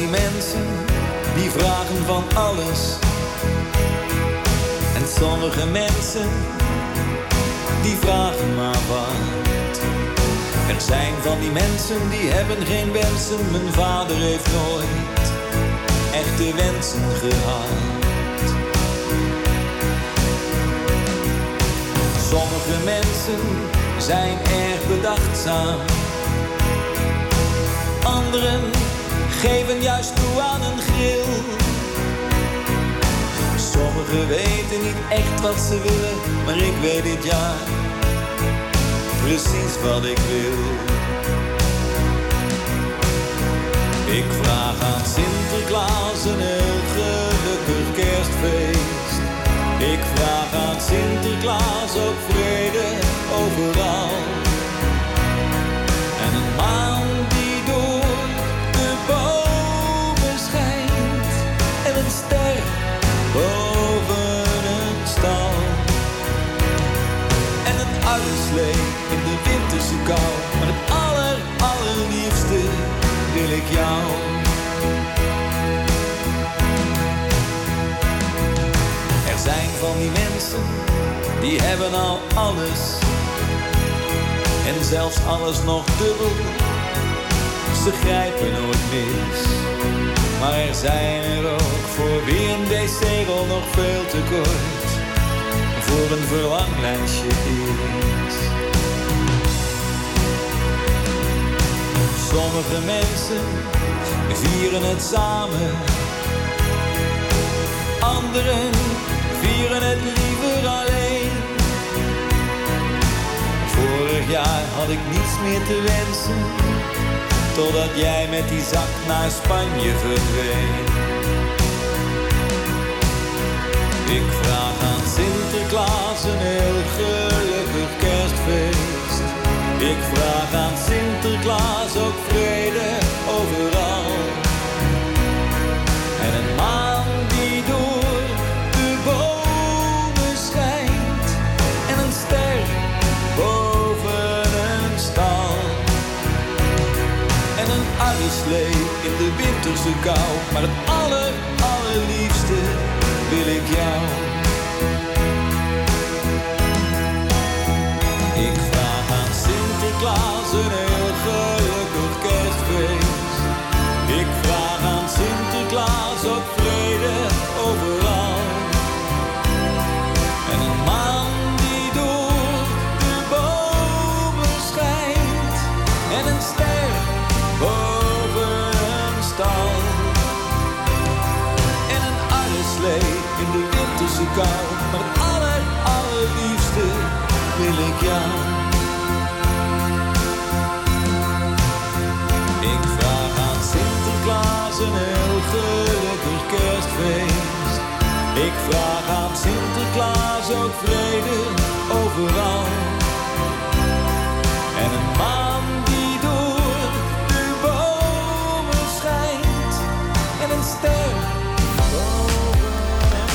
Die mensen die vragen van alles. En sommige mensen die vragen maar wat. Er zijn van die mensen die hebben geen wensen. Mijn vader heeft nooit echte wensen gehad. Sommige mensen zijn erg bedachtzaam. Anderen geven juist toe aan een grill. Sommigen weten niet echt wat ze willen, maar ik weet dit jaar precies wat ik wil. Ik vraag aan Sinterklaas een heel gelukkig kerstfeest. Ik vraag aan Sinterklaas ook vrede overal. Boven een stal. En een oude slee in de winterse kou. Maar het aller, allerliefste wil ik jou. Er zijn van die mensen, die hebben al alles. En zelfs alles nog dubbel. Ze grijpen nooit mis. Maar er zijn er ook voor wie een DC-rol nog veel te kort. Voor een verlanglijstje is. Sommige mensen vieren het samen. Anderen vieren het liever alleen. Vorig jaar had ik niets meer te wensen. Totdat jij met die zak naar Spanje verdween. Ik vraag aan Sinterklaas een heel gelukkig kerstfeest. Ik vraag aan Sinterklaas ook vrede overal. In de winterse kou. Maar het aller, allerliefste wil ik jou. Maar het aller, allerliefste wil ik jou. Ik vraag aan Sinterklaas een heel gelukkig kerstfeest. Ik vraag aan Sinterklaas ook vrede overal.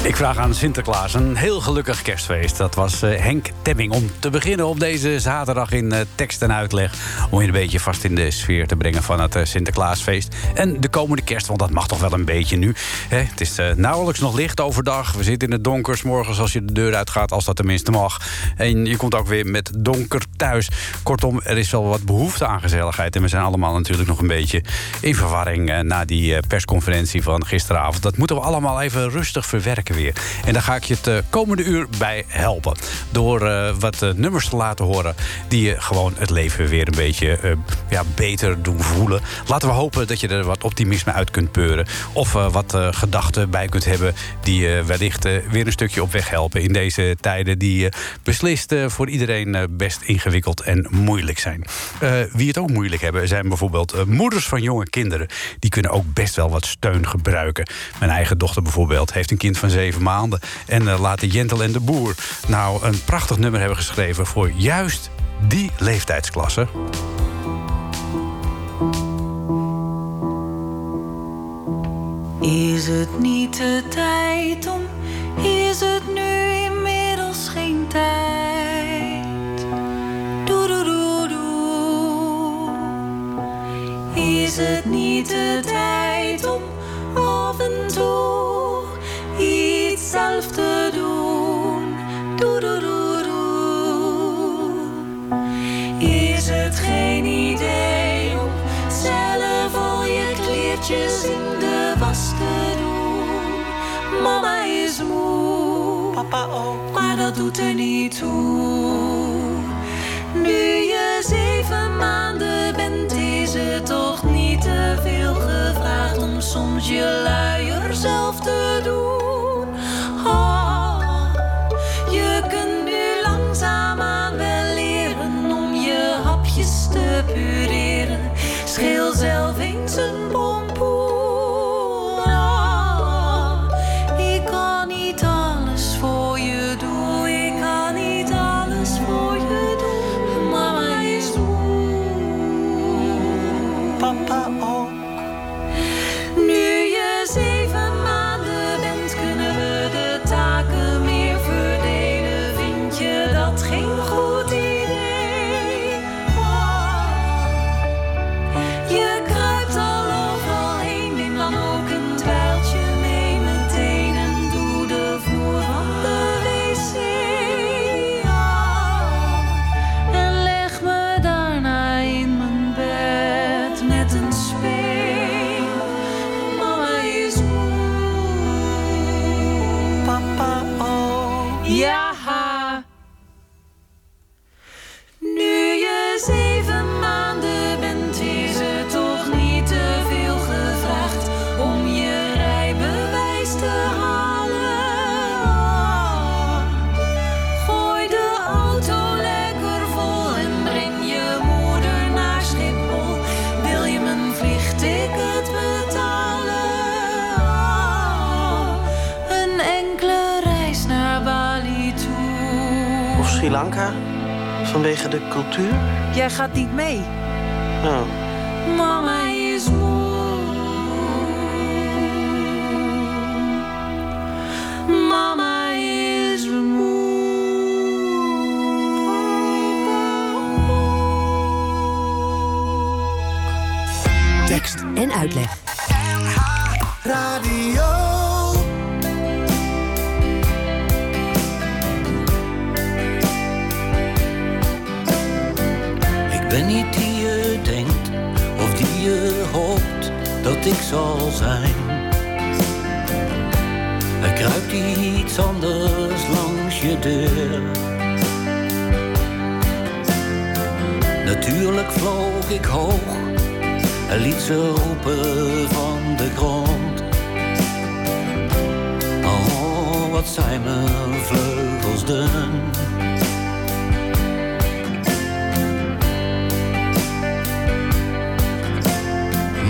Ik vraag aan Sinterklaas een heel gelukkig kerstfeest. Dat was eh, Henk Temming. Om te beginnen op deze zaterdag in eh, tekst en uitleg. Om je een beetje vast in de sfeer te brengen van het eh, Sinterklaasfeest. En de komende kerst, want dat mag toch wel een beetje nu. Het is nauwelijks nog licht overdag. We zitten in het donker, morgens als je de deur uitgaat, als dat tenminste mag. En je komt ook weer met donker thuis. Kortom, er is wel wat behoefte aan gezelligheid. En we zijn allemaal natuurlijk nog een beetje in verwarring... na die persconferentie van gisteravond. Dat moeten we allemaal even rustig verwerken, weer. En daar ga ik je het eh, komende uur bij helpen. Door eh, wat uh, nummers te laten horen die je gewoon het leven weer een beetje ja, beter doen voelen. Laten we hopen dat je er wat optimisme uit kunt peuren. Of wat gedachten bij kunt hebben die je wellicht weer een stukje op weg helpen in deze tijden die beslist voor iedereen best ingewikkeld en moeilijk zijn. wie het ook moeilijk hebben zijn bijvoorbeeld moeders van jonge kinderen. Die kunnen ook best wel wat steun gebruiken. Mijn eigen dochter bijvoorbeeld heeft een kind van zeven maanden. En uh, laat de Jentel en de Boer nou een prachtig nummer hebben geschreven voor juist die leeftijdsklasse. Is het niet de tijd om, is het nu inmiddels geen tijd? Doe, doe, doe, doe. Is het niet de tijd om af en toe zelf te doen. Doe, doe, doe, doe. Is het geen idee om zelf al je kleertjes in de was te doen? Mama is moe, papa ook, maar dat doet er niet toe. Nu je zeven maanden bent, is het toch niet te veel gevraagd om soms je luier zelf te doen. Jij gaat wat zijn mijn vleugels dun.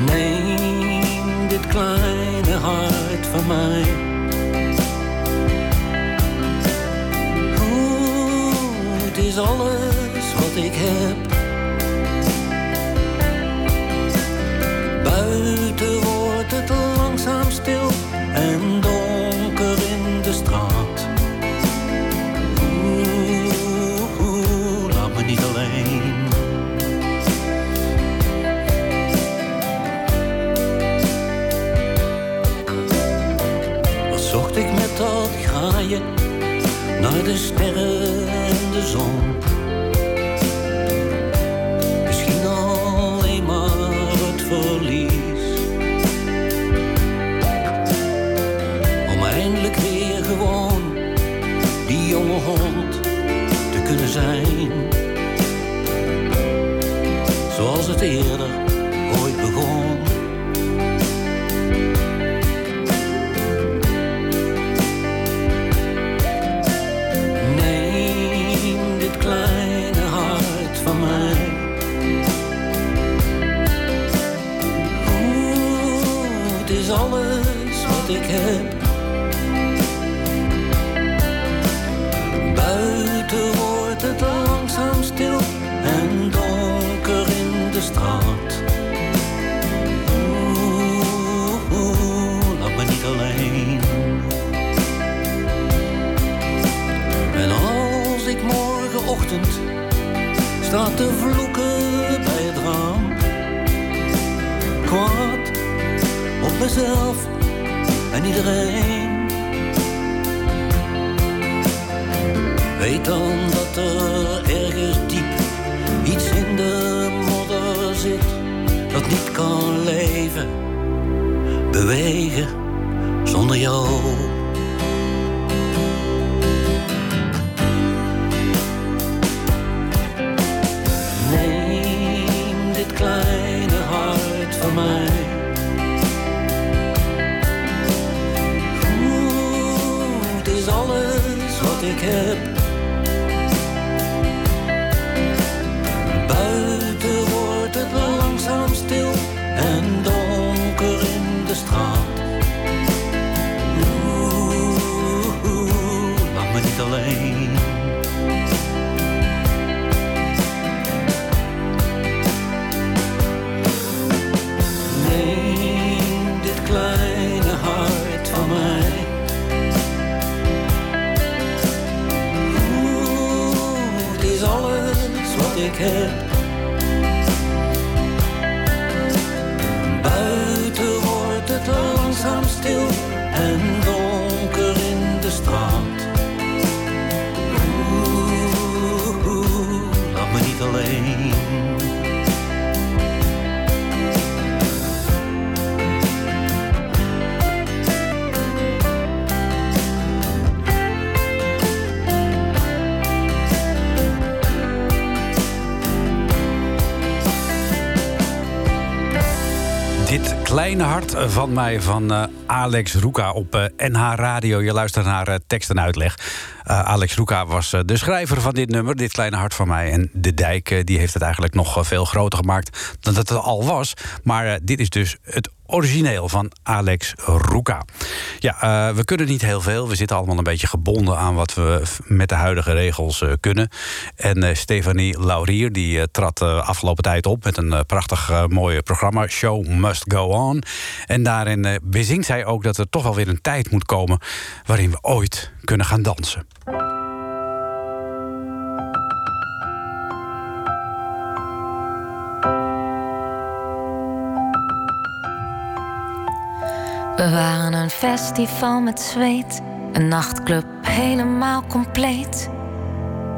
Neem dit kleine hart van mij. Oeh, het is alles wat ik heb. Buiten wordt het langzaam stil en en ik heb. Buiten wordt het langzaam stil en donker in de straat. Oeh, laat me niet alleen. En als ik morgenochtend sta te vloeken bij het raam, kwaad op mezelf en iedereen. Weet dan dat er ergens diep iets in de modder zit dat niet kan leven, bewegen zonder jou. Neem dit kleine hart van mij. Ik heb. Buiten wordt het langzaam stil en donker in de straat. Oeh, laat me niet alleen. Buiten wordt het langzaam stil en donker in de straat. Oeh, laat me niet alleen. Kleine hart van mij van eh, Alex Roeka op eh, NH Radio. Je luistert naar eh, tekst en uitleg. Eh, Alex Roeka was eh, de schrijver van dit nummer, Dit kleine hart van mij. En De Dijk eh, die heeft het eigenlijk nog eh, veel groter gemaakt dan dat het al was. Maar eh, dit is dus het origineel van Alex Roeka. Ja, eh, we kunnen niet heel veel. We zitten allemaal een beetje gebonden aan wat we met de huidige regels eh, kunnen. En eh, Stefanie Laurier die trad afgelopen tijd op met een prachtig eh, mooi programma, Show Must Go On. En daarin bezingt zij ook dat er toch wel weer een tijd moet komen waarin we ooit kunnen gaan dansen. We waren een festival met zweet, een nachtclub helemaal compleet.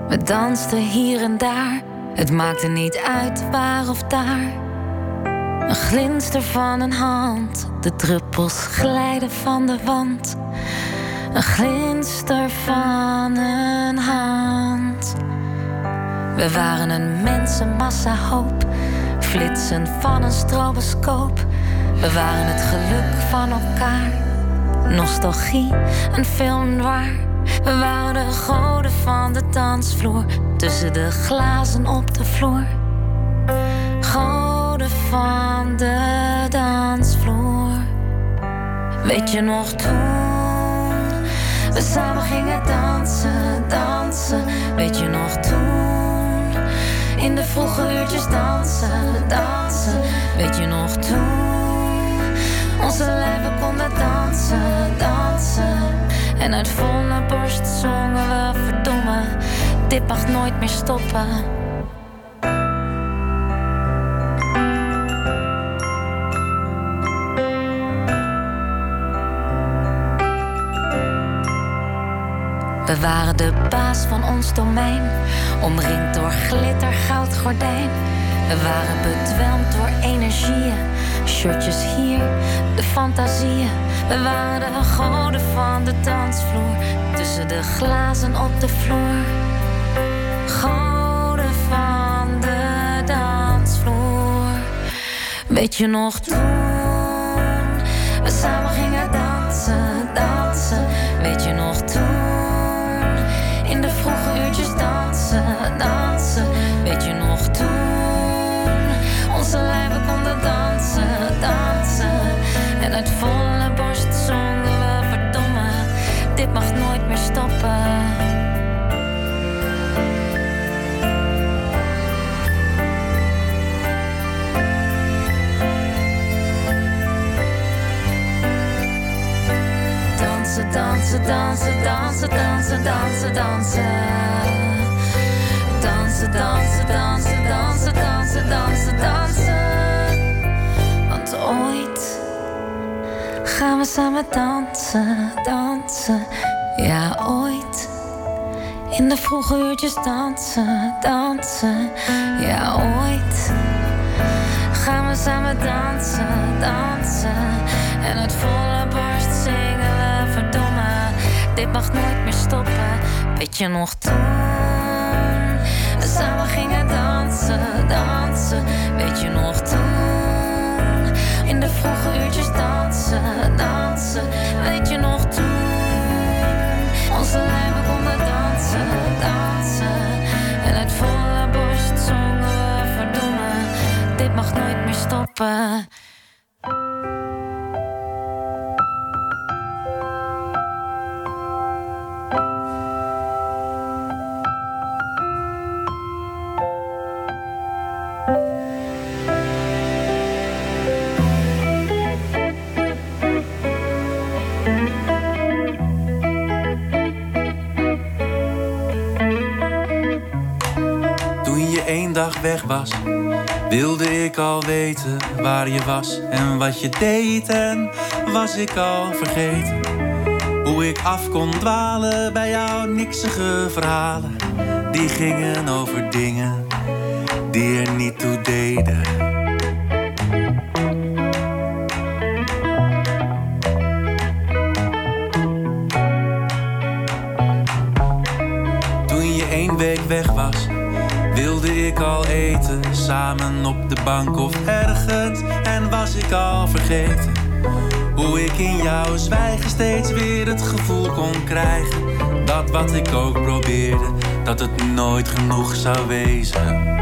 We dansten hier en daar, het maakte niet uit waar of daar. Een glinster van een hand, de druppels glijden van de wand. Een glinster van een hand. We waren een mensenmassa hoop, flitsen van een stroboscoop. We waren het geluk van elkaar, nostalgie, een film waar. We waren de goden van de dansvloer, tussen de glazen op de vloer. Goden van de dansvloer. Weet je nog toen we samen gingen dansen, dansen? Weet je nog toen in de vroege uurtjes dansen, dansen? Weet je nog toen onze lijven konden dansen, dansen? En uit volle borst zongen we verdomme, dit mag nooit meer stoppen. We waren de baas van ons domein, omringd door glitter, goud, gordijn. We waren bedwelmd door energieën. Shirtjes hier, de fantasieën. We waren goden van de dansvloer. Tussen de glazen op de vloer. Goden van de dansvloer. Weet je nog toen? Uit volle borst zongen we verdomme, dit mag nooit meer stoppen. Dansen, dansen, dansen, dansen, dansen, dansen, dansen. Dansen, dansen, dansen, dansen, dansen, dansen, dansen. Samen dansen, dansen. Ja, ooit. In de vroege uurtjes dansen, dansen. Ja, ooit gaan we samen dansen, dansen. En uit volle borst zingen verdomme. Dit mag nooit meer stoppen. Weet je nog toen we samen gingen dansen, dansen? Weet je nog toen in de vroege uurtjes dansen, dansen? Weet je nog toen onze lijven konden dansen, dansen? En uit volle borst zongen we verdomme. Dit mag nooit meer stoppen. Weg was, wilde ik al weten waar je was en wat je deed. En was ik al vergeten hoe ik af kon dwalen bij jouw niksige verhalen. Die gingen over dingen die er niet toe deden. Eten. Samen op de bank of ergens. En was ik al vergeten hoe ik in jouw zwijgen steeds weer het gevoel kon krijgen. Dat wat ik ook probeerde, dat het nooit genoeg zou wezen.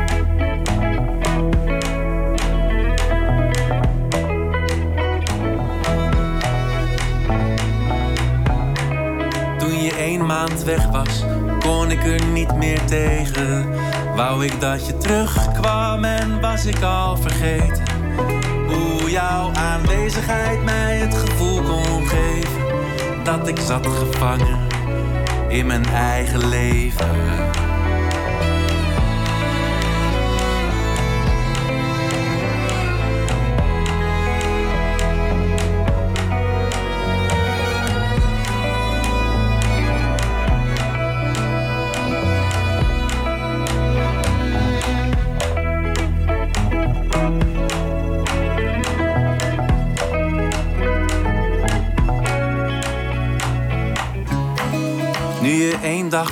Toen je één maand weg was, kon ik er niet meer tegen. Wou ik dat je terugkwam en was ik al vergeten. Hoe jouw aanwezigheid mij het gevoel kon geven dat ik zat gevangen in mijn eigen leven.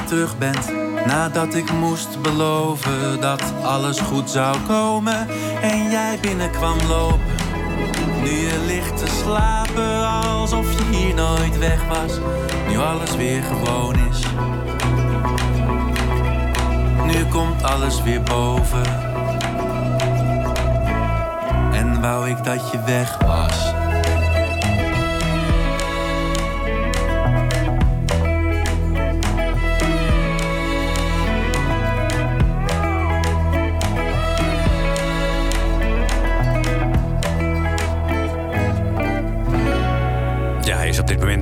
Terug bent, nadat ik moest beloven dat alles goed zou komen en jij binnenkwam lopen. Nu je ligt te slapen alsof je hier nooit weg was, nu alles weer gewoon is. Nu komt alles weer boven. En wou ik dat je weg was.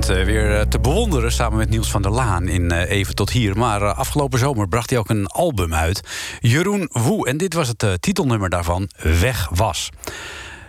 Eh, weer eh, te bewonderen samen met Niels van der Laan in eh, Even tot hier. Maar afgelopen zomer bracht hij ook een album uit. Jeroen Woe. En dit was het titelnummer daarvan, Weg was.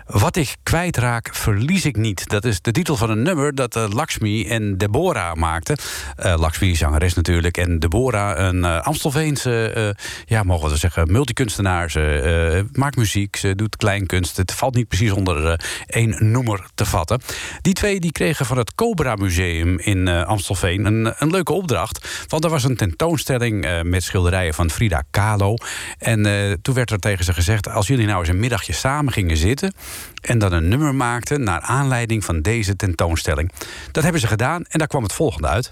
Wat ik kwijtraak, verlies ik niet. Dat is de titel van een nummer dat eh, Lakshmi en Deborah maakten. Eh Lakshmi, zangeres natuurlijk. En Deborah, een eh, Amstelveense, ja, mogen we zeggen, multikunstenaar. Ze maakt muziek, ze doet kleinkunst. Het valt niet precies onder één noemer te vatten. Die twee die kregen van het Cobra Museum in Amstelveen een, een leuke opdracht. Want er was een tentoonstelling met schilderijen van Frida Kahlo. En toen werd er tegen ze gezegd... als jullie nou eens een middagje samen gingen zitten... En dan een nummer maakten naar aanleiding van deze tentoonstelling. Dat hebben ze gedaan en daar kwam het volgende uit.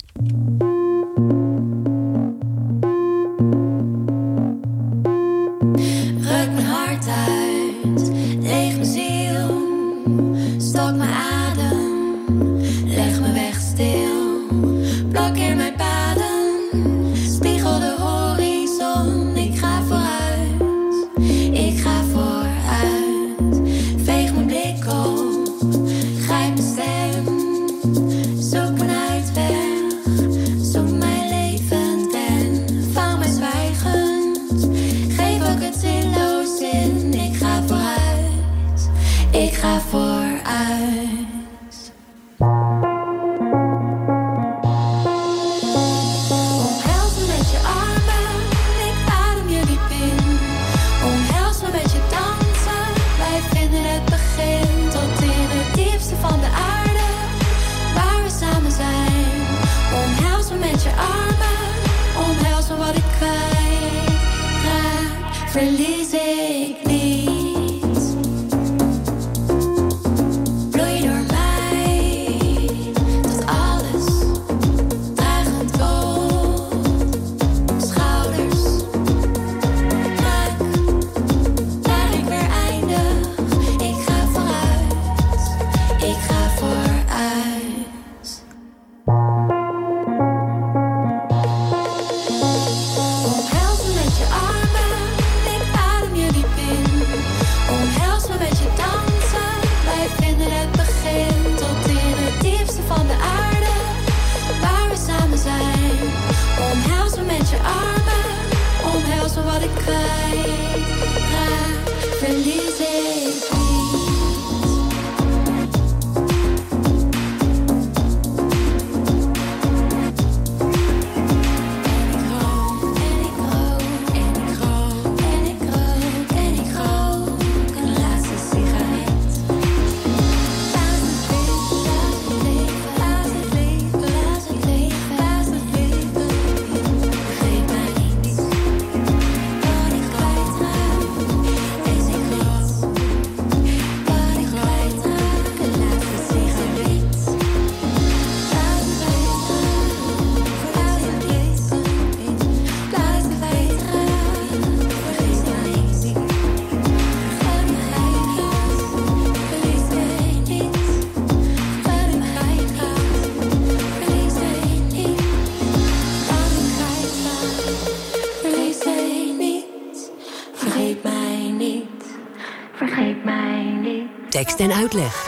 Tekst en uitleg.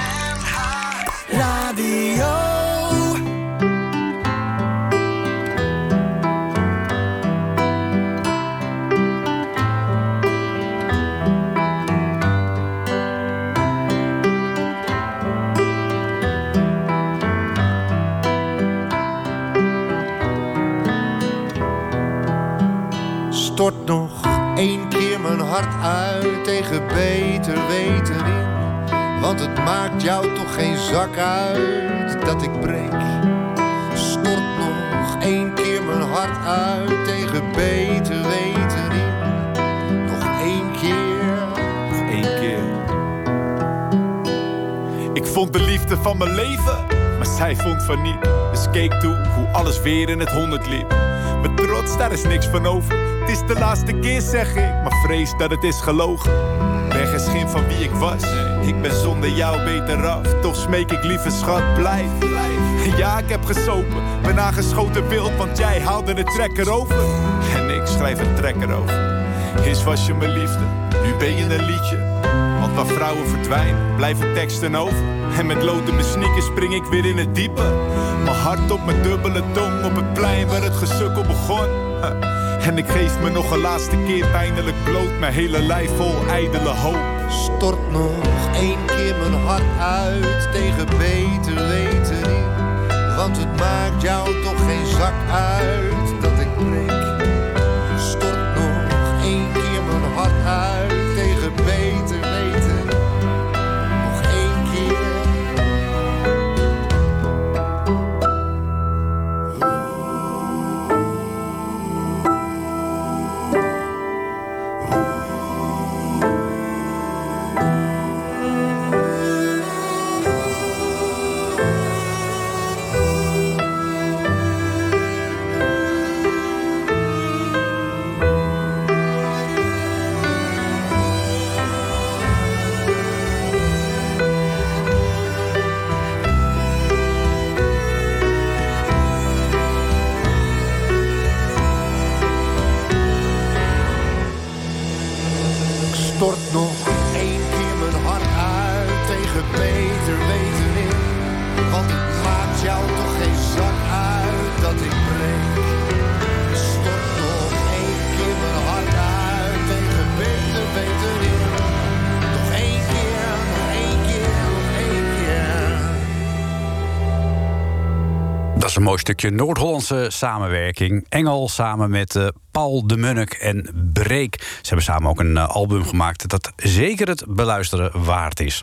Stort nog één keer mijn hart uit tegen beter weten. Want het maakt jou toch geen zak uit dat ik breek. Stort nog één keer mijn hart uit tegen beter weten in. Nog één keer. Nog één keer. Ik vond de liefde van mijn leven, maar zij vond van niet. Dus keek toe hoe alles weer in het honderd liep. Mijn trots, daar is niks van over. Het is de laatste keer, zeg ik, maar vrees dat het is gelogen. Geen van wie ik was. Ik ben zonder jou beter af. Toch smeek ik lieve schat, blijf. Ja, ik heb gesopen. Ben aangeschoten wild, want jij haalde de trekker over. En ik schrijf een trekker over. Eerst was je mijn liefde, nu ben je een liedje. Want waar vrouwen verdwijnen, blijven teksten over. En met lood in mijn sneakers spring ik weer in het diepe. Mijn hart op mijn dubbele tong op het plein waar het gesukkel begon. En ik geef me nog een laatste keer pijnlijk bloot. Mijn hele lijf vol ijdele hoop. Stort nog één keer mijn hart uit tegen beter weten in. Want het maakt jou toch geen zak uit dat ik breek. Stort nog één keer mijn hart uit Is een mooi stukje Noord-Hollandse samenwerking. Engel samen met eh, Paul de Munnik en Breek. Ze hebben samen ook een eh, album gemaakt dat zeker het beluisteren waard is.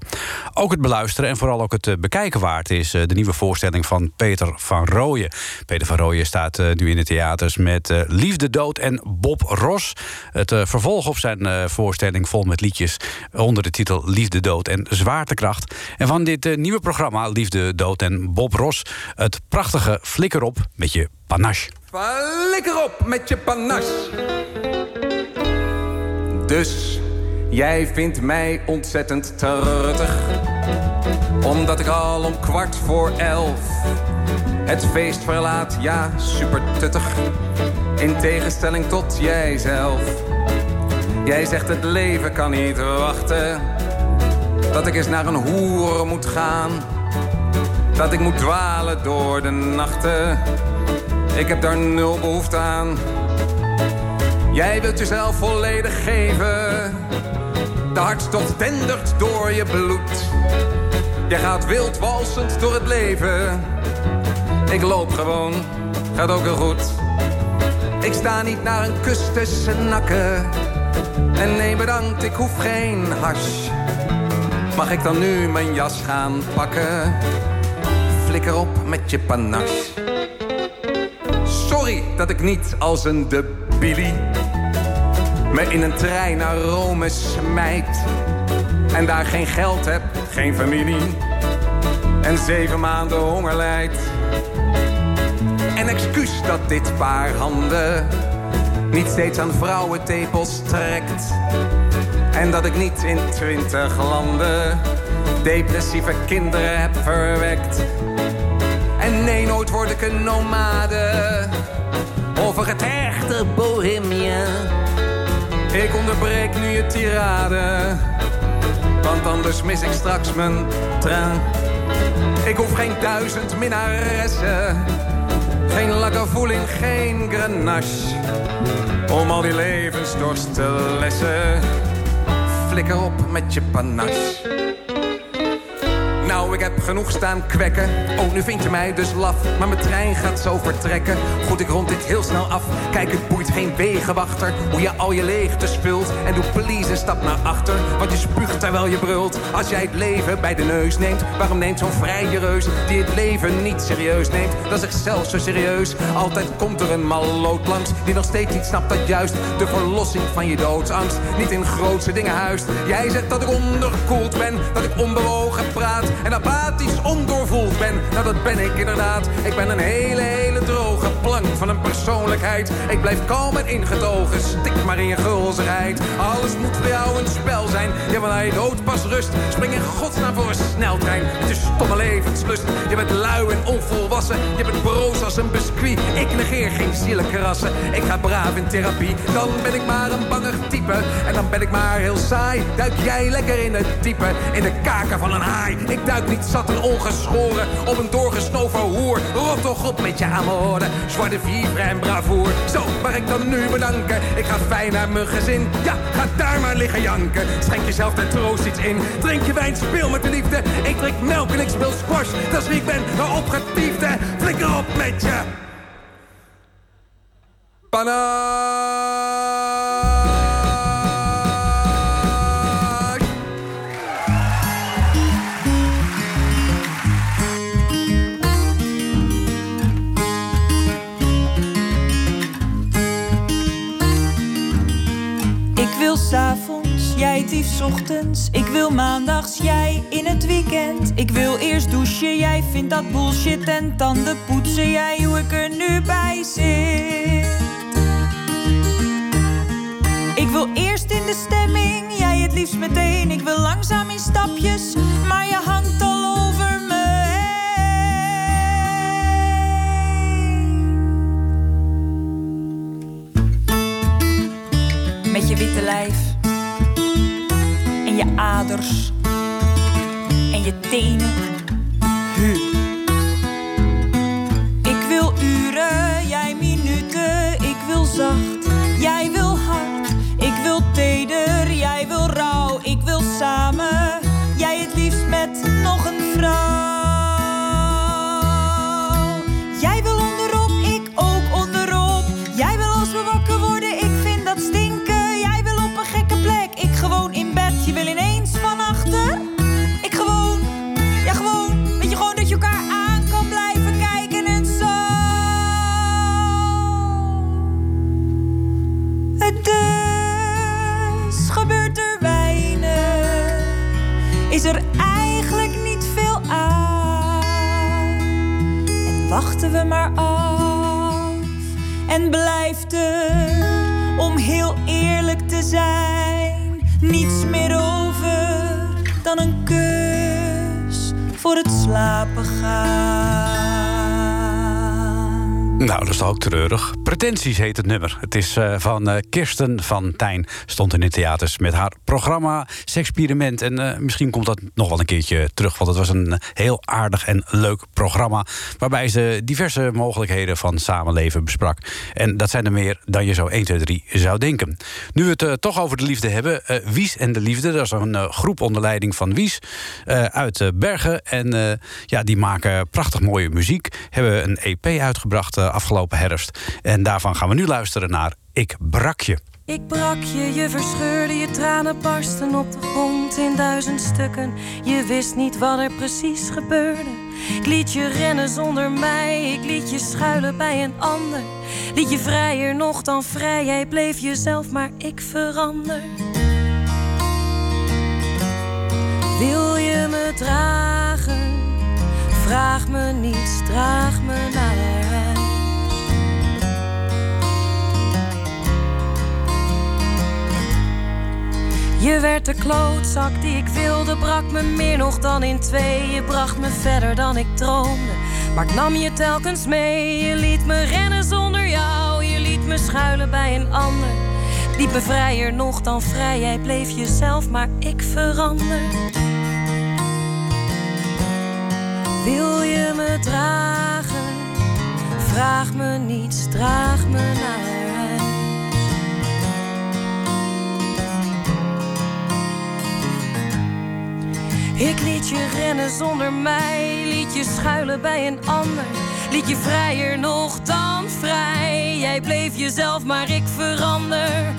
Ook het beluisteren en vooral ook het eh, bekijken waard is eh, de nieuwe voorstelling van Peter van Rooyen. Peter van Rooyen staat nu in de theaters met Liefde, Dood en Bob Ross. Het vervolg op zijn voorstelling vol met liedjes onder de titel Liefde, Dood en Zwaartekracht. En van dit nieuwe programma Liefde, Dood en Bob Ross het prachtige Flikker op met je panache. Flikker op met je panache. Dus jij vindt mij ontzettend truttig. Omdat ik al om kwart voor elf het feest verlaat, ja, super tuttig. In tegenstelling tot jijzelf. Jij zegt het leven kan niet wachten. Dat ik eens naar een hoer moet gaan. Dat ik moet dwalen door de nachten. Ik heb daar nul behoefte aan. Jij wilt jezelf volledig geven. De hartstocht dendert door je bloed. Jij gaat wild walsend door het leven. Ik loop gewoon, gaat ook heel goed. Ik sta niet naar een kus te snakken. En nee bedankt, ik hoef geen hash. Mag ik dan nu mijn jas gaan pakken? Flikker op met je panache. Sorry dat ik niet als een debilie me in een trein naar Rome smijt. En daar geen geld heb, geen familie. En zeven maanden honger lijdt. En excuus dat dit paar handen niet steeds aan vrouwentepels trekt. En dat ik niet in twintig landen depressieve kinderen heb verwekt. Nee, nooit word ik een nomade. Of een getergde bohemia. Ik onderbreek nu je tirade. Want anders mis ik straks mijn trein. Ik hoef geen duizend minnaressen. Geen lakkervoeling, geen grenache. Om al die levensdorst te lessen. Flikker op met je panache. Nou, ik heb genoeg staan kwekken. Oh, nu vind je mij dus laf. Maar mijn trein gaat zo vertrekken. Goed, ik rond dit heel snel af. Kijk, het boeit geen wegenwachter. Hoe je al je leegtes vult. En doe please een stap naar achter. Want je spuugt terwijl je brult. Als jij het leven bij de neus neemt. Waarom neemt zo'n vrije reus die het leven niet serieus neemt? Dat is zichzelf zo serieus. Altijd komt er een malloot langs. Die nog steeds niet snapt dat juist de verlossing van je doodsangst. Niet in grootse dingen huist. Jij zegt dat ik onderkoeld ben. Dat ik onbewogen praat. En apathisch ondoorvoeld ben. Nou, dat ben ik inderdaad. Ik ben een hele, hele droge van een persoonlijkheid. Ik blijf kalm en ingetogen. Stik maar in je gulzigheid. Alles moet bij jou een spel zijn. Ja, wanneer je dood pas rust. Spring in godsnaam voor een sneltrein. Het is stomme levenslust. Je bent lui en onvolwassen. Je bent broos als een biscuit. Ik negeer geen zielekrassen. Ik ga braaf in therapie. Dan ben ik maar een bangig type. En dan ben ik maar heel saai. Duik jij lekker in het diepe. In de kaken van een haai. Ik duik niet zat en ongeschoren. Op een doorgesnoven hoer. Rot toch op met je amoren. Zwarte vivre en bravoer. Zo, mag ik dan nu bedanken. Ik ga fijn naar mijn gezin. Ja, ga daar maar liggen janken. Schenk jezelf ter troost iets in. Drink je wijn, speel met de liefde. Ik drink melk en ik speel squash. Dat is wie ik ben, nou opgetiefde. Flikker op met je. Ochtends. Ik wil maandags, jij in het weekend. Ik wil eerst douchen, jij vindt dat bullshit. En tanden poetsen, jij hoe ik er nu bij zit. Ik wil eerst in de stemming, jij het liefst meteen. Ik wil langzaam in stapjes, aders en je tenen. Hu. Ik wil uren, jij minuten. Ik wil zacht, wachten we maar af en blijft er, om heel eerlijk te zijn, niets meer over dan een kus voor het slapen gaan. Nou, dat is ook treurig. Pretenties heet het nummer. Het is eh, van eh, Kirsten van Tijn. Stond in de theaters met haar programma Sexperiment. En eh, misschien komt dat nog wel een keertje terug. Want het was een heel aardig en leuk programma. Waarbij ze diverse mogelijkheden van samenleven besprak. En dat zijn er meer dan je zo 1, 2, 3 zou denken. Nu we het toch over de liefde hebben. Wies en de Liefde. Dat is een groep onder leiding van Wies. uit Bergen. En ja, die maken prachtig mooie muziek. Hebben een EP uitgebracht afgelopen herfst. En daarvan gaan we nu luisteren naar Ik Brak Je. Ik brak je, je verscheurde, je tranen barsten op de grond in duizend stukken. Je wist niet wat er precies gebeurde. Ik liet je rennen zonder mij, ik liet je schuilen bij een ander. Liet je vrijer nog dan vrij, jij bleef jezelf, maar ik verander. Wil je me dragen? Vraag me niets, draag me naar Je werd de klootzak die ik wilde, brak me meer nog dan in twee. Je bracht me verder dan ik droomde, maar ik nam je telkens mee. Je liet me rennen zonder jou, je liet me schuilen bij een ander. Liep vrijer nog dan vrij, jij bleef jezelf, maar ik verander. Wil je me dragen? Vraag me niets, draag me naar Ik liet je rennen zonder mij, liet je schuilen bij een ander. Liet je vrijer nog dan vrij. Jij bleef jezelf, maar ik verander.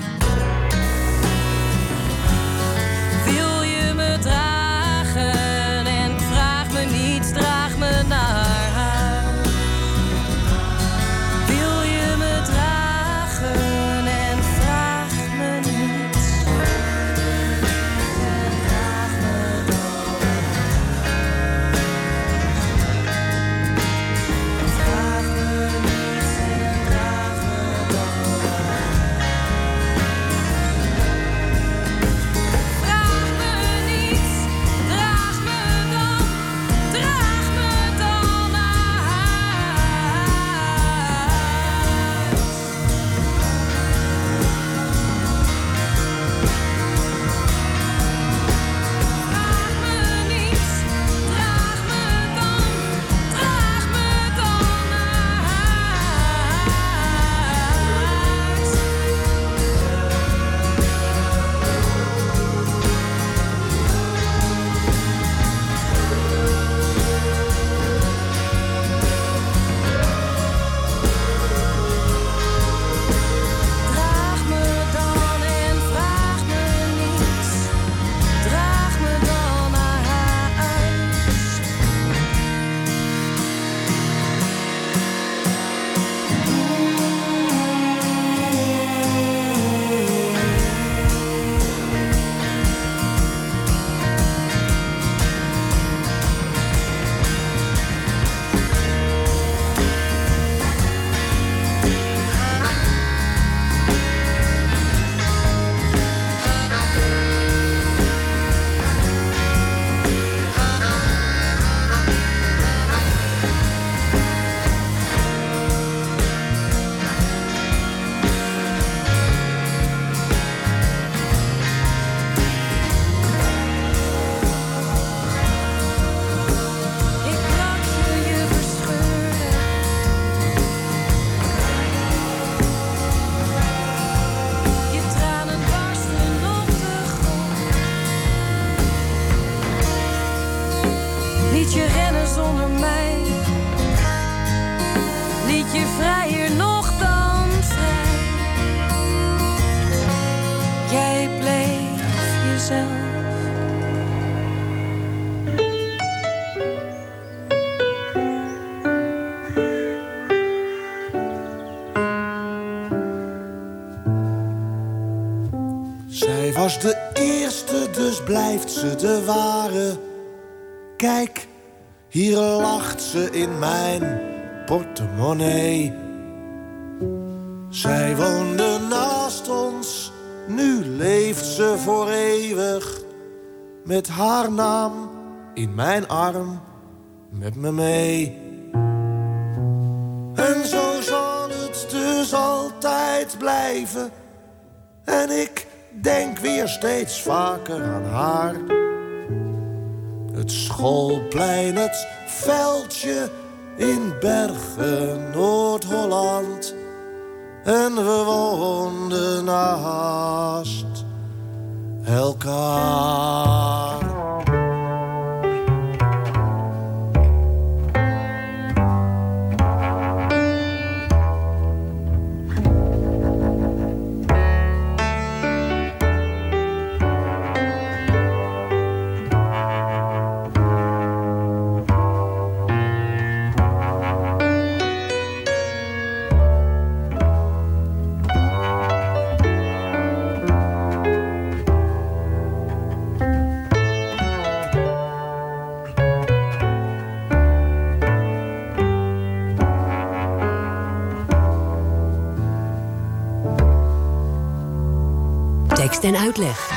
Ze de ware. Kijk, hier lacht ze in mijn portemonnee. Zij woonde naast ons, nu leeft ze voor eeuwig. Met haar naam in mijn arm, met me mee. En zo zal het dus altijd blijven. En ik denk weer steeds vaker aan haar. Het schoolplein, het veldje in Bergen, Noord-Holland. En we woonden naast elkaar. Tekst en uitleg.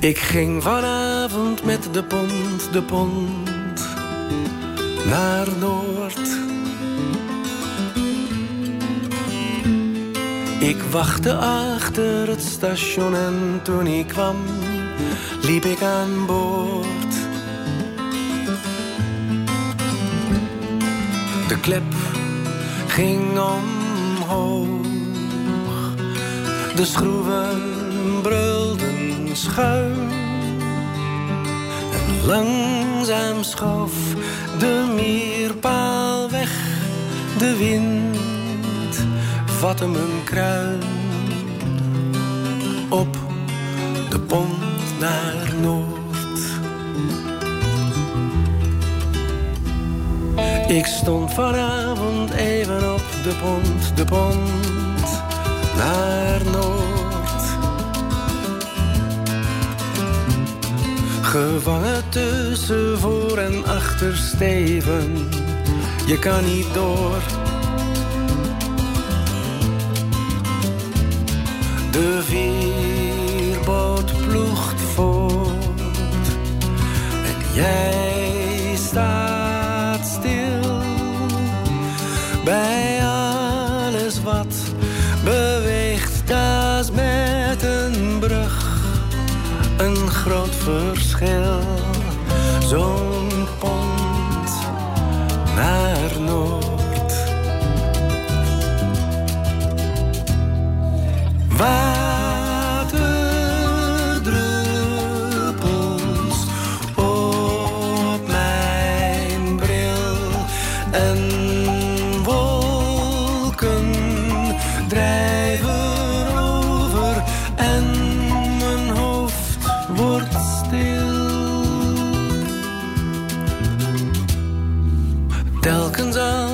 Ik ging vanavond met de pont, de pont naar Noord. Ik wachtte achter het station en toen ik kwam, liep ik aan boord. De klep ging omhoog, de schroeven brulden schuin. En langzaam schoof de meerpaal weg, de wind vatte mijn kruin op de pont naar Ik stond vanavond even op de pont, de pont naar Noord. Gevangen tussen voor en achter Steven, je kan niet door. De veerboot ploegt voort en jij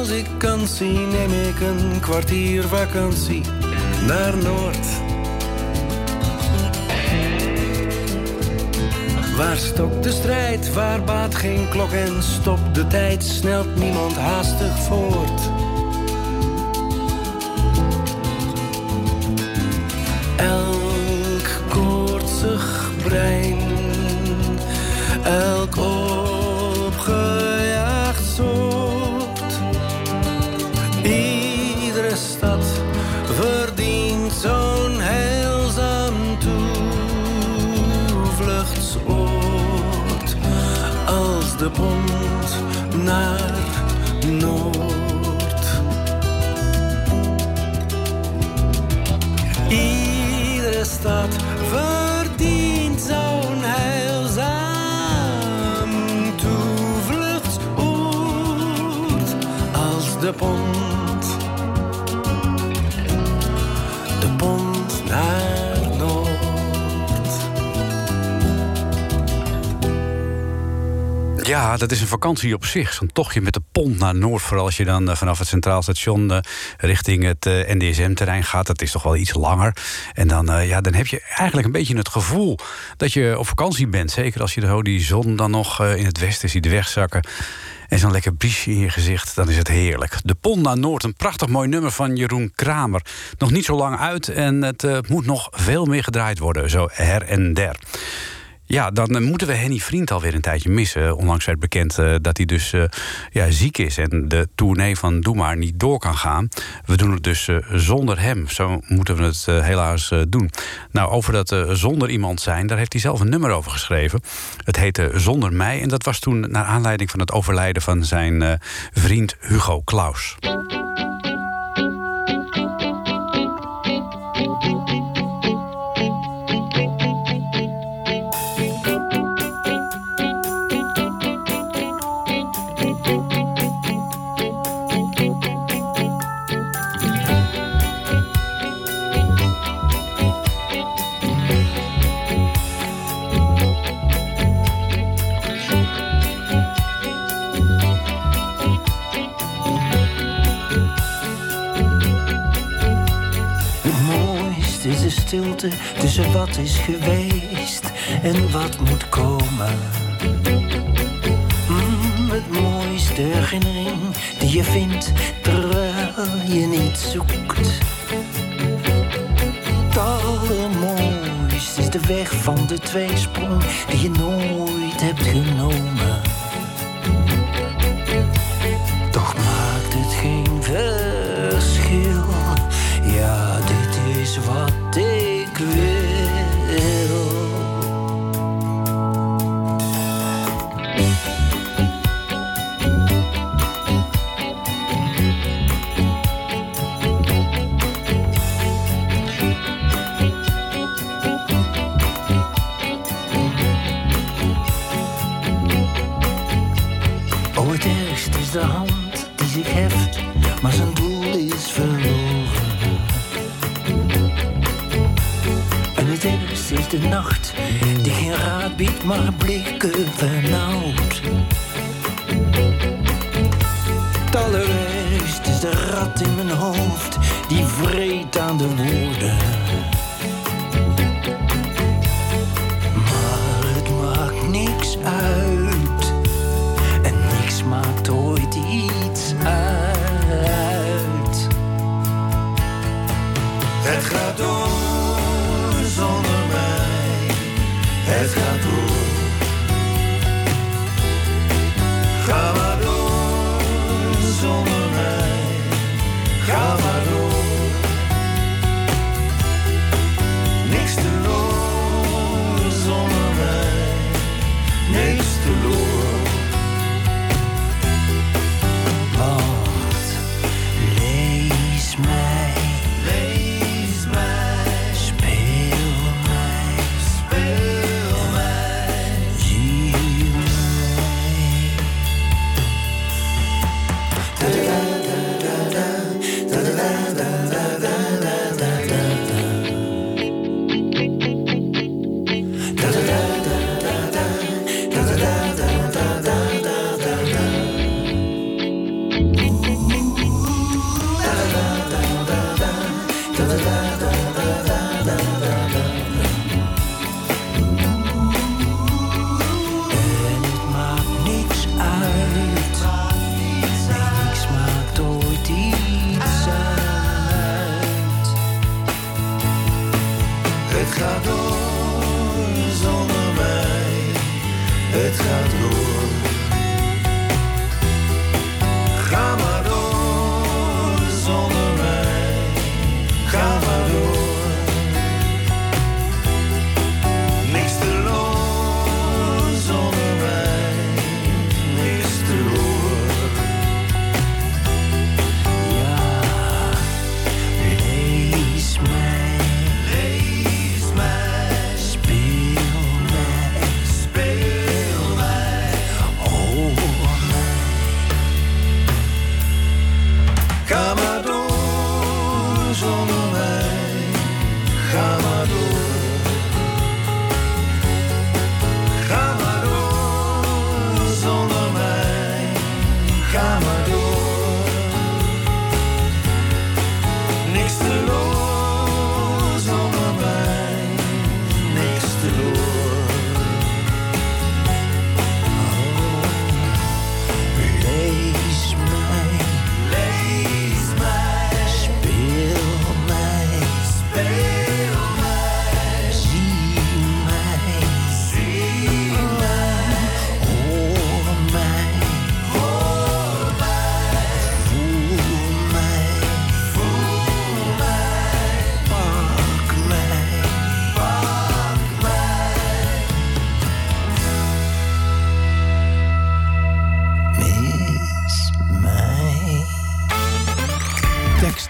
als ik kansie neem ik een kwartier vakantie naar Noord. Waar stokt de strijd, waar baat geen klok en stopt de tijd, snelt niemand haastig voort. Ja, dat is een vakantie op zich. Zo'n tochtje met de pont naar Noord. Vooral als je dan eh, vanaf het Centraal Station eh, richting het eh, NDSM-terrein gaat. Dat is toch wel iets langer. En dan, ja, dan heb je eigenlijk een beetje het gevoel dat je op vakantie bent. Zeker als je zo die zon dan nog in het westen ziet wegzakken. En zo'n lekker briesje in je gezicht, dan is het heerlijk. De Pont naar Noord, een prachtig mooi nummer van Jeroen Kramer. Nog niet zo lang uit en het moet nog veel meer gedraaid worden, zo her en der. Ja, dan eh, moeten we Henny Vriend alweer een tijdje missen. Onlangs werd bekend eh, dat hij dus eh, ja, ziek is... en de tournee van Doe Maar niet door kan gaan. We doen het dus eh, zonder hem. Zo moeten we het eh, helaas eh, doen. Nou, over dat eh, zonder iemand zijn... daar heeft hij zelf een nummer over geschreven. Het heette Zonder Mij. En dat was toen naar aanleiding van het overlijden... van zijn eh, vriend Hugo Claus. Tussen wat is geweest en wat moet komen. Mm, het mooiste herinnering die je vindt terwijl je niet zoekt. Het allermooiste is de weg van de tweesprong die je nooit hebt genomen. Het ergste is de hand die zich heft, maar zijn doel is verloren. En het ergste is de nacht die geen raad biedt, maar blikken vernauwt. Het allerergste is de rat in mijn hoofd die vreet aan de woorden.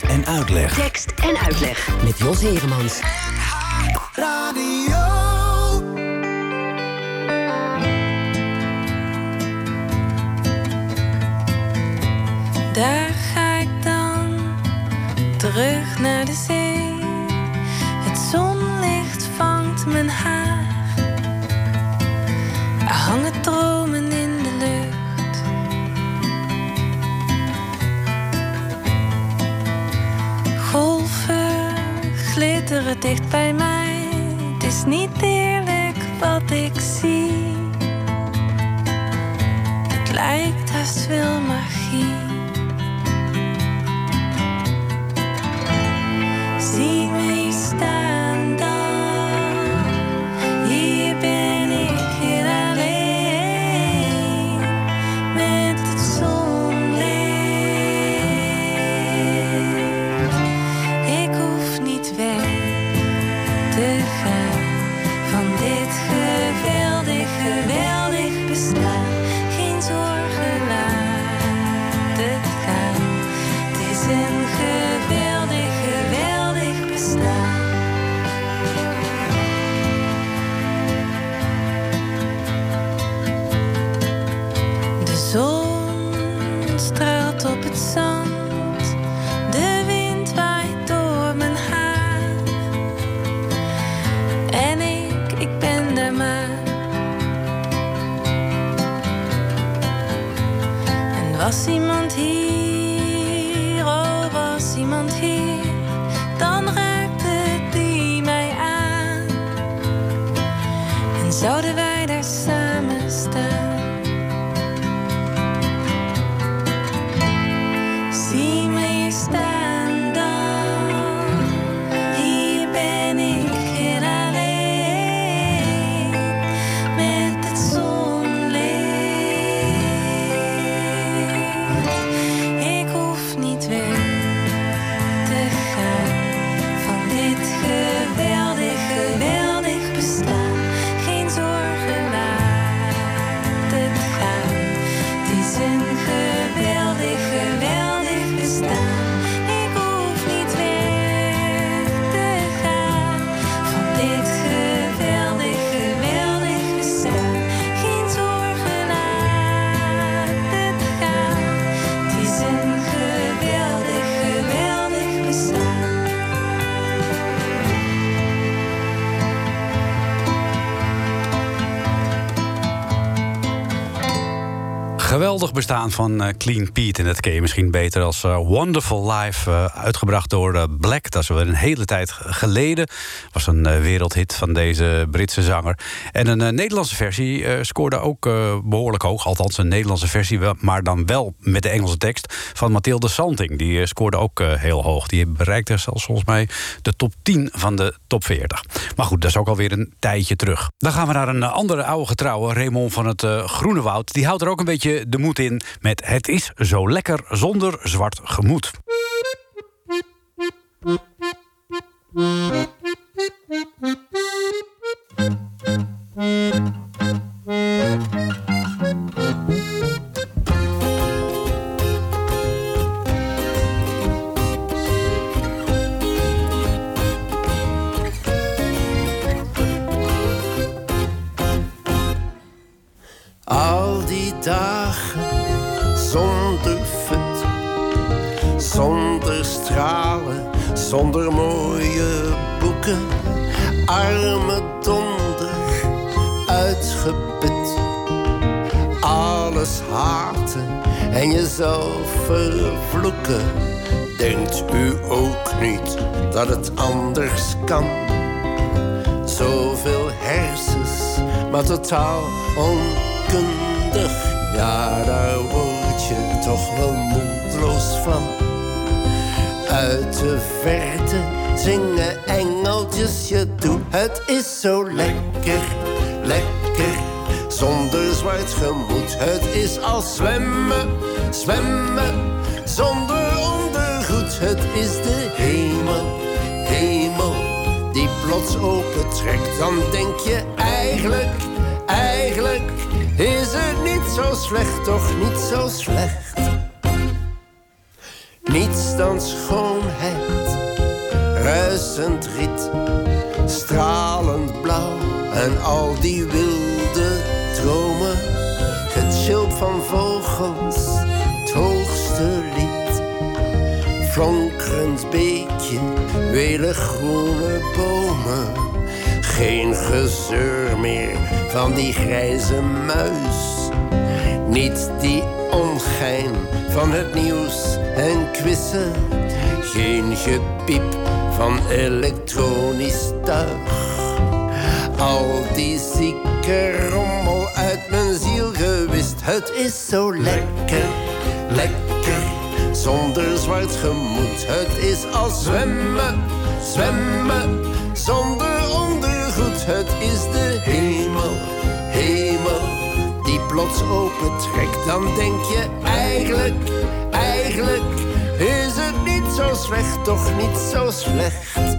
En uitleg. Tekst en uitleg met Jos Heremans. Radio. Daar ga ik dan terug naar de zee. Het zonlicht vangt mijn haar. Er hangen dromen in glitteren dicht bij mij. Het is niet eerlijk wat ik zie. Het lijkt haast veel magie. Was iemand hier, oh was iemand hier, dan raakte die mij aan. En zouden wij Geweldig bestaan van eh, Clean Pete. En dat ken je misschien beter als eh, Wonderful Life. eh, uitgebracht door Black. Dat is wel een hele tijd geleden. Was een wereldhit van deze Britse zanger. En een Nederlandse versie scoorde ook eh, behoorlijk hoog. Althans, een Nederlandse versie, maar dan wel met de Engelse tekst. Van Mathilde Santing. Die scoorde ook heel hoog. Die bereikte zelfs volgens mij de top 10 van de top 40. Maar goed, dat is ook alweer een tijdje terug. Dan gaan we naar een andere oude getrouwe. Raymond van het Groene Woud. Die houdt er ook een beetje de moed in met Het is zo lekker zonder zwart gemoed. Vervloeken. Denkt u ook niet dat het anders kan? Zoveel hersens, maar totaal onkundig. Ja, daar word je toch wel moedeloos van. Uit de verte zingen engeltjes je toe. Het is zo lekker, lekker, zonder zwart gemoed. Het is als zwemmen, zwemmen, zonder ondergoed. Het is de hemel, hemel, die plots opentrekt. Dan denk je eigenlijk, eigenlijk is het niet zo slecht, toch niet zo slecht. Niets dan schoonheid. Ruisend riet, stralend blauw en al die wilde dromen. Het chilp van vogels, Flonkerend beekje, groene bomen. Geen gezeur meer van die grijze muis. Niet die ongein van het nieuws en quizzen. Geen gepiep van elektronisch tuig. Al die zieke rommel uit mijn ziel gewist. Het is zo lekker, lekker, zonder zwart gemoed. Het is als zwemmen, zwemmen, zonder ondergoed. Het is de hemel, hemel, die plots opentrekt. Dan denk je eigenlijk, eigenlijk is het niet zo slecht, toch niet zo slecht.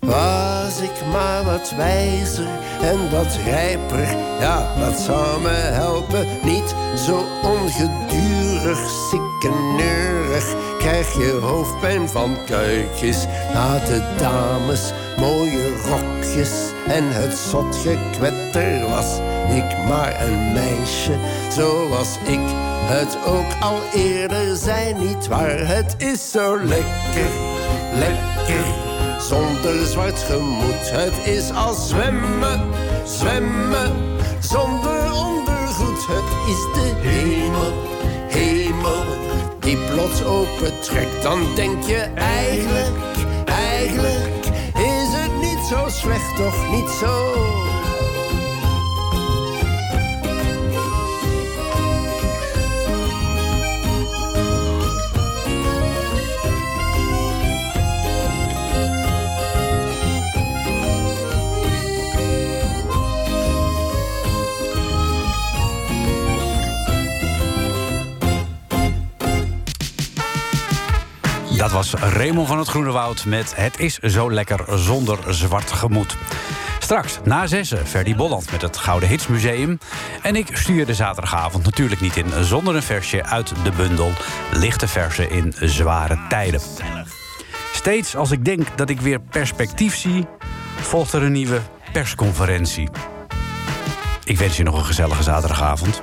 Was ik maar wat wijzer en wat rijper, ja, dat zou me helpen. Niet zo ongedurig, sikkeneurig, krijg je hoofdpijn van kuikjes. De dames, mooie rokjes en het zot gekwetter was ik maar een meisje zoals ik het ook al eerder zei, niet waar? Het is zo lekker, lekker zonder zwart gemoed. Het is als zwemmen, zwemmen, zonder ondergoed. Het is de hemel, die plots opentrekt. Dan denk je eigenlijk, eigenlijk is het niet zo slecht, toch niet zo... was Raymond van het Groene Woud met Het is zo lekker zonder zwart gemoed. Straks, na zessen, Ferdy Bolland met het Gouden Hitsmuseum. En ik stuur de zaterdagavond natuurlijk niet in... zonder een versje uit de bundel Lichte Versen in Zware Tijden. Steeds als ik denk dat ik weer perspectief zie... volgt er een nieuwe persconferentie. Ik wens je nog een gezellige zaterdagavond.